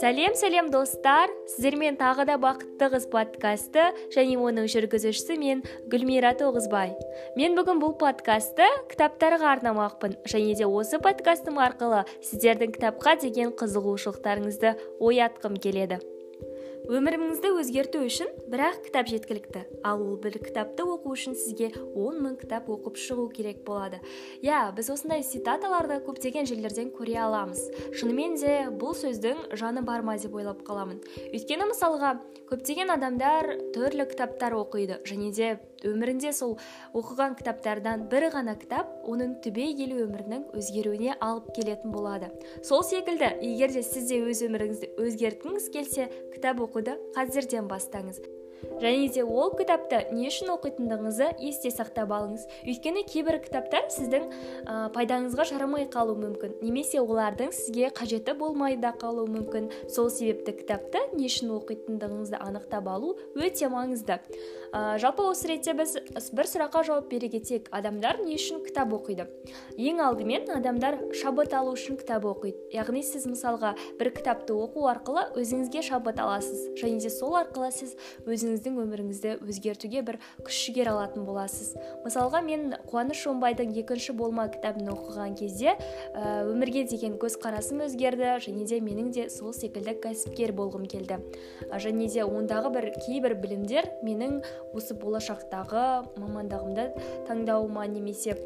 сәлем сәлем достар. Сіздермен тағы да бақытты қыз подкасты және оның жүргізушісі мен гүлмира тоғызбай. Мен бүгін бұл подкасты кітаптарға арнамақпын және де осы подкастым арқылы сіздердің кітапқа деген қызығушылықтарыңызды оятқым келеді. Өміріңізді өзгерту үшін бір ақ кітап жеткілікті. Ал ол бір кітапты оқу үшін сізге он мың кітап оқып шығу керек болады. Иә біз осындай цитаталарды көптеген жерлерден көре аламыз. Шынымен де бұл сөздің жаны бар ма деп ойлап қаламын. Өйткені мысалға көптеген адамдар түрлі кітаптар оқиды. Және де өмірінде сол оқыған кітаптардан бір ғана кітап оның түбегейлі өмірінің өзгеруіне алып келетін болады. Сол секілді егер де сіз де өз өміріңізді өзгерткіңіз келсе кітап оқуды қазірден бастаңыз. Және де ол кітапты не үшін оқитындығыңызды есте сақтап алыңыз. Өйткені кейбір кітаптар сіздің ә, пайдаңызға жарамай қалуы мүмкін. Немесе олардың сізге қажеті болмай да қалуы мүмкін. Сол себепті кітапты не үшін оқитындығыңызды анықтап алу өте маңызды. Ә, жалпы осы ретте біз бір сұраққа жауап бере кетейік. Адамдар не үшін кітап оқиды? Ең алдымен адамдар шабыт алу үшін кітап оқиды. Яғни сіз мысалға бір кітапты оқу арқылы өзіңізге шабыт аласыз. Және де сол арқылы сіз өзіңіз өзіңіздің өміріңізді өзгертуге бір күш жігер алатын боласыз. Мысалға мен қуаныш шонбайдың екінші болма кітабын оқыған кезде ә, өмірге деген көзқарасым өзгерді және де менің де сол секілді кәсіпкер болғым келді. Және де ондағы бір кейбір білімдер менің осы болашақтағы мамандығымды таңдауыма немесе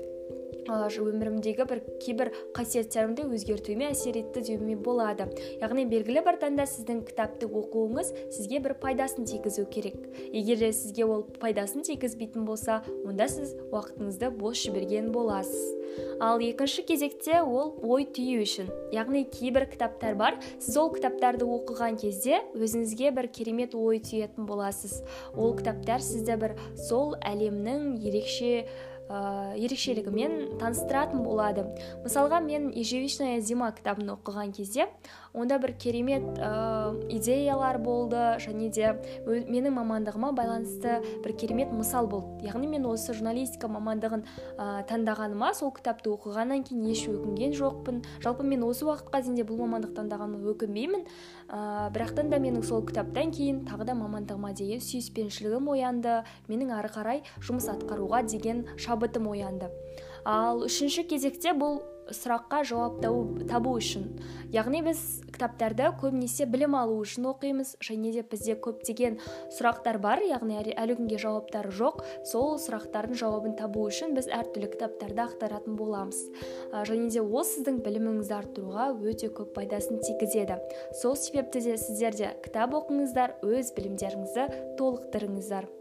өмірімдегі бір кейбір қасиеттерімді өзгертуіме әсер етті деуіме болады. Яғни белгілі бір таңда сіздің кітапты оқуыңыз сізге бір пайдасын тигізу керек. Егер де сізге ол пайдасын тигізбейтін болса онда сіз уақытыңызды бос жіберген боласыз. Ал екінші кезекте ол ой түю үшін. Яғни кейбір кітаптар бар сіз ол кітаптарды оқыған кезде өзіңізге бір керемет ой түйетін боласыз. Ол кітаптар сізді бір сол әлемнің ерекше ә, ерекшелігімен таныстыратын болады. Мысалға мен ежевичная зима кітабын оқыған кезде онда бір керемет ә, идеялар болды және де менің мамандығыма байланысты бір керемет мысал болды. Яғни мен осы журналистика мамандығын ә, таңдағаныма сол кітапты оқығаннан кейін еш өкінген жоқпын. Жалпы мен осы уақытқа дейін де бұл мамандықты таңдағаныма өкінбеймін. Ә, бірақтан да менің сол кітаптан кейін тағы да мамандығыма деген сүйіспеншілігім оянды. Менің ары қарай жұмыс атқаруға деген шабытым оянды. Ал үшінші кезекте бұл сұраққа жауап табу үшін. Яғни біз кітаптарды көбінесе білім алу үшін оқимыз және де бізде көптеген сұрақтар бар яғни әлі күнге жауаптары жоқ сол сұрақтардың жауабын табу үшін біз әртүрлі кітаптарды ақтаратын боламыз. Және де ол сіздің біліміңізді арттыруға өте көп пайдасын тигізеді. Сол себепті де сіздер де кітап оқыңыздар өз білімдеріңізді толықтырыңыздар.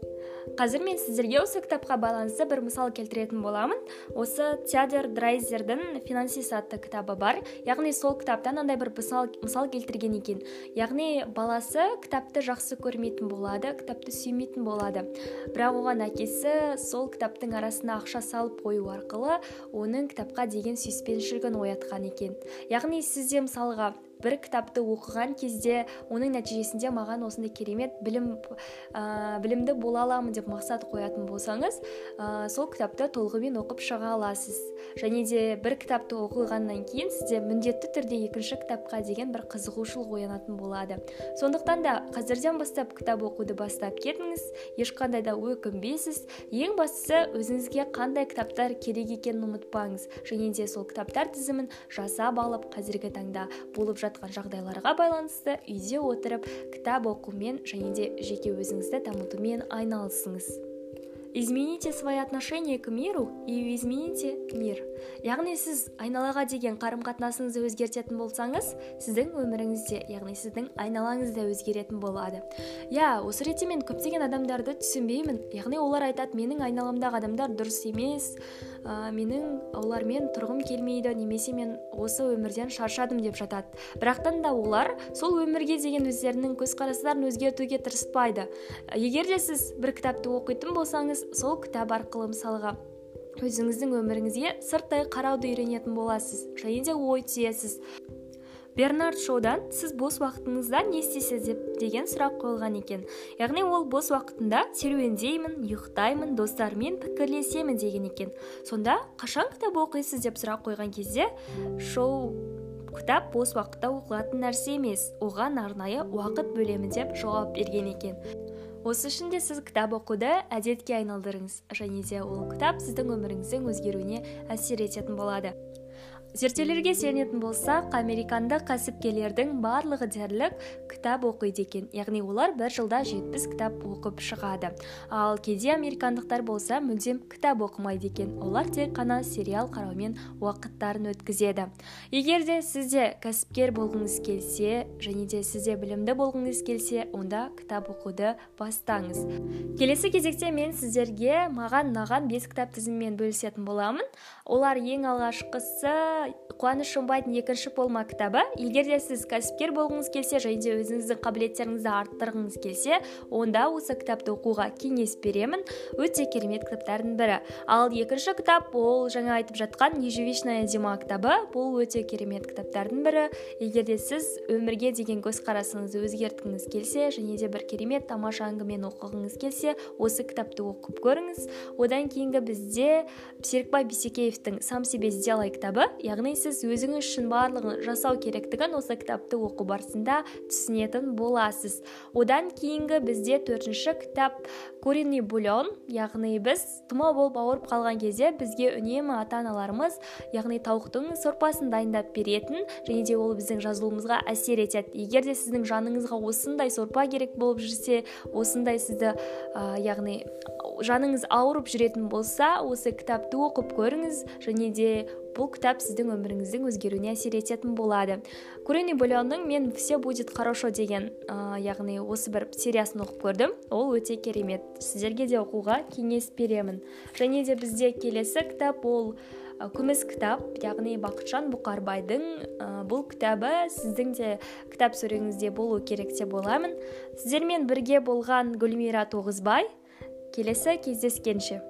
Қазір мен сіздерге осы кітапқа байланысты бір мысал келтіретін боламын. Осы теодор драйзердің финансист атты кітабы бар. Яғни сол кітаптан андай бір мысал, мысал келтірген екен. Яғни баласы кітапты жақсы көрмейтін болады кітапты сүймейтін болады. Бірақ оған әкесі сол кітаптың арасына ақша салып қою арқылы оның кітапқа деген сүйіспеншілігін оятқан екен. Яғни сізде мысалға бір кітапты оқыған кезде оның нәтижесінде маған осындай керемет білім ә, білімді бола аламын деп мақсат қоятын болсаңыз ә, сол кітапты толығымен оқып шыға аласыз. Және де бір кітапты оқығаннан кейін сізде міндетті түрде екінші кітапқа деген бір қызығушылық оянатын болады. Сондықтан да қазірден бастап кітап оқуды бастап кетіңіз ешқандай да өкінбейсіз. Ең бастысы өзіңізге қандай кітаптар керек екенін ұмытпаңыз. Және де сол кітаптар тізімін жасап алып қазіргі таңда болып жатқан жағдайларға байланысты үйде отырып кітап оқумен және де жеке өзіңізді дамытумен айналысыңыз. Измените свои отношения к миру и измените мир яғни сіз айналаға деген қарым қатынасыңызды өзгертетін болсаңыз сіздің өміріңізде яғни сіздің айналаңыз да өзгеретін болады. Иә осы ретте мен көптеген адамдарды түсінбеймін. Яғни олар айтады менің айналамдағы адамдар дұрыс емес. Ә, менің олармен тұрғым келмейді немесе мен осы өмірден шаршадым деп жатады. Бірақтан да олар сол өмірге деген өздерінің көзқарастарын өзгертуге тырыспайды. Егер де сіз бір кітапты оқитын болсаңыз сол кітап арқылы мысалға өзіңіздің өміріңізге сырттай қарауды үйренетін боласыз және де ой түйесіз. Бернард шоудан сіз бос уақытыңызда не істейсіз? деп деген сұрақ қойылған екен. Яғни ол бос уақытында серуендеймін ұйықтаймын достарыммен пікірлесемін деген екен. Сонда қашан кітап оқисыз? деп сұрақ қойған кезде шоу кітап бос уақытта оқылатын нәрсе емес оған арнайы уақыт бөлемін деп жауап берген екен. Осы үшін де сіз кітап оқуды әдетке айналдырыңыз және де ол кітап сіздің өміріңіздің өзгеруіне әсер ететін болады. Зерттеулерге сүйенетін болсақ американдық кәсіпкерлердің барлығы дерлік кітап оқиды екен. Яғни олар бір жылда жетпіс кітап оқып шығады. Ал кейде американдықтар болса мүлдем кітап оқымайды екен. Олар тек қана сериал қараумен уақыттарын өткізеді. Егер де сізде кәсіпкер болғыңыз келсе және де сізде білімді болғыңыз келсе онда кітап оқуды бастаңыз. Келесі кезекте мен сіздерге маған ұнаған бес кітап тізімімен бөлісетін боламын. Олар ең алғашқысы қуаныш шымбайдың екінші болма кітабы. Егер де сіз кәсіпкер болғыңыз келсе және де өзіңіздің қабілеттеріңізді арттырғыңыз келсе онда осы кітапты оқуға кеңес беремін. Өте керемет кітаптардың бірі. Ал екінші кітап ол жаңа айтып жатқан ежевичная зима кітабы. Бұл өте керемет кітаптардың бірі. Егер де сіз өмірге деген көзқарасыңызды өзгерткіңіз келсе және де бір керемет тамаша әңгімені оқығыңыз келсе осы кітапты оқып көріңіз. Одан кейінгі бізде серікбай бейсекеевтің сам себе сделай кітабы яғни сіз өзіңіз үшін барлығын жасау керектігін осы кітапты оқу барысында түсінетін боласыз. Одан кейінгі бізде төртінші кітап куриный бульон яғни біз тұмау болып ауырып қалған кезде бізге үнемі ата аналарымыз яғни тауықтың сорпасын дайындап беретін және де ол біздің жазылуымызға әсер етеді. Егер де сіздің жаныңызға осындай сорпа керек болып жүрсе осындай сізді ә, яғни жаныңыз ауырып жүретін болса осы кітапты оқып көріңіз және де бұл кітап сіздің өміріңіздің өзгеруіне әсер ететін болады. Куриный бульонның мен все будет хорошо деген ә, яғни осы бір сериясын оқып көрдім. Ол өте керемет. Сіздерге де оқуға кеңес беремін. Және де бізде келесі кітап ол күміс кітап яғни бақытжан бұқарбайдың ә, бұл кітабы. Сіздің де кітап сөреңізде болу керек деп ойлаймын сіздермен бірге болған гүлмира тоғызбай. Келесі кездескенше.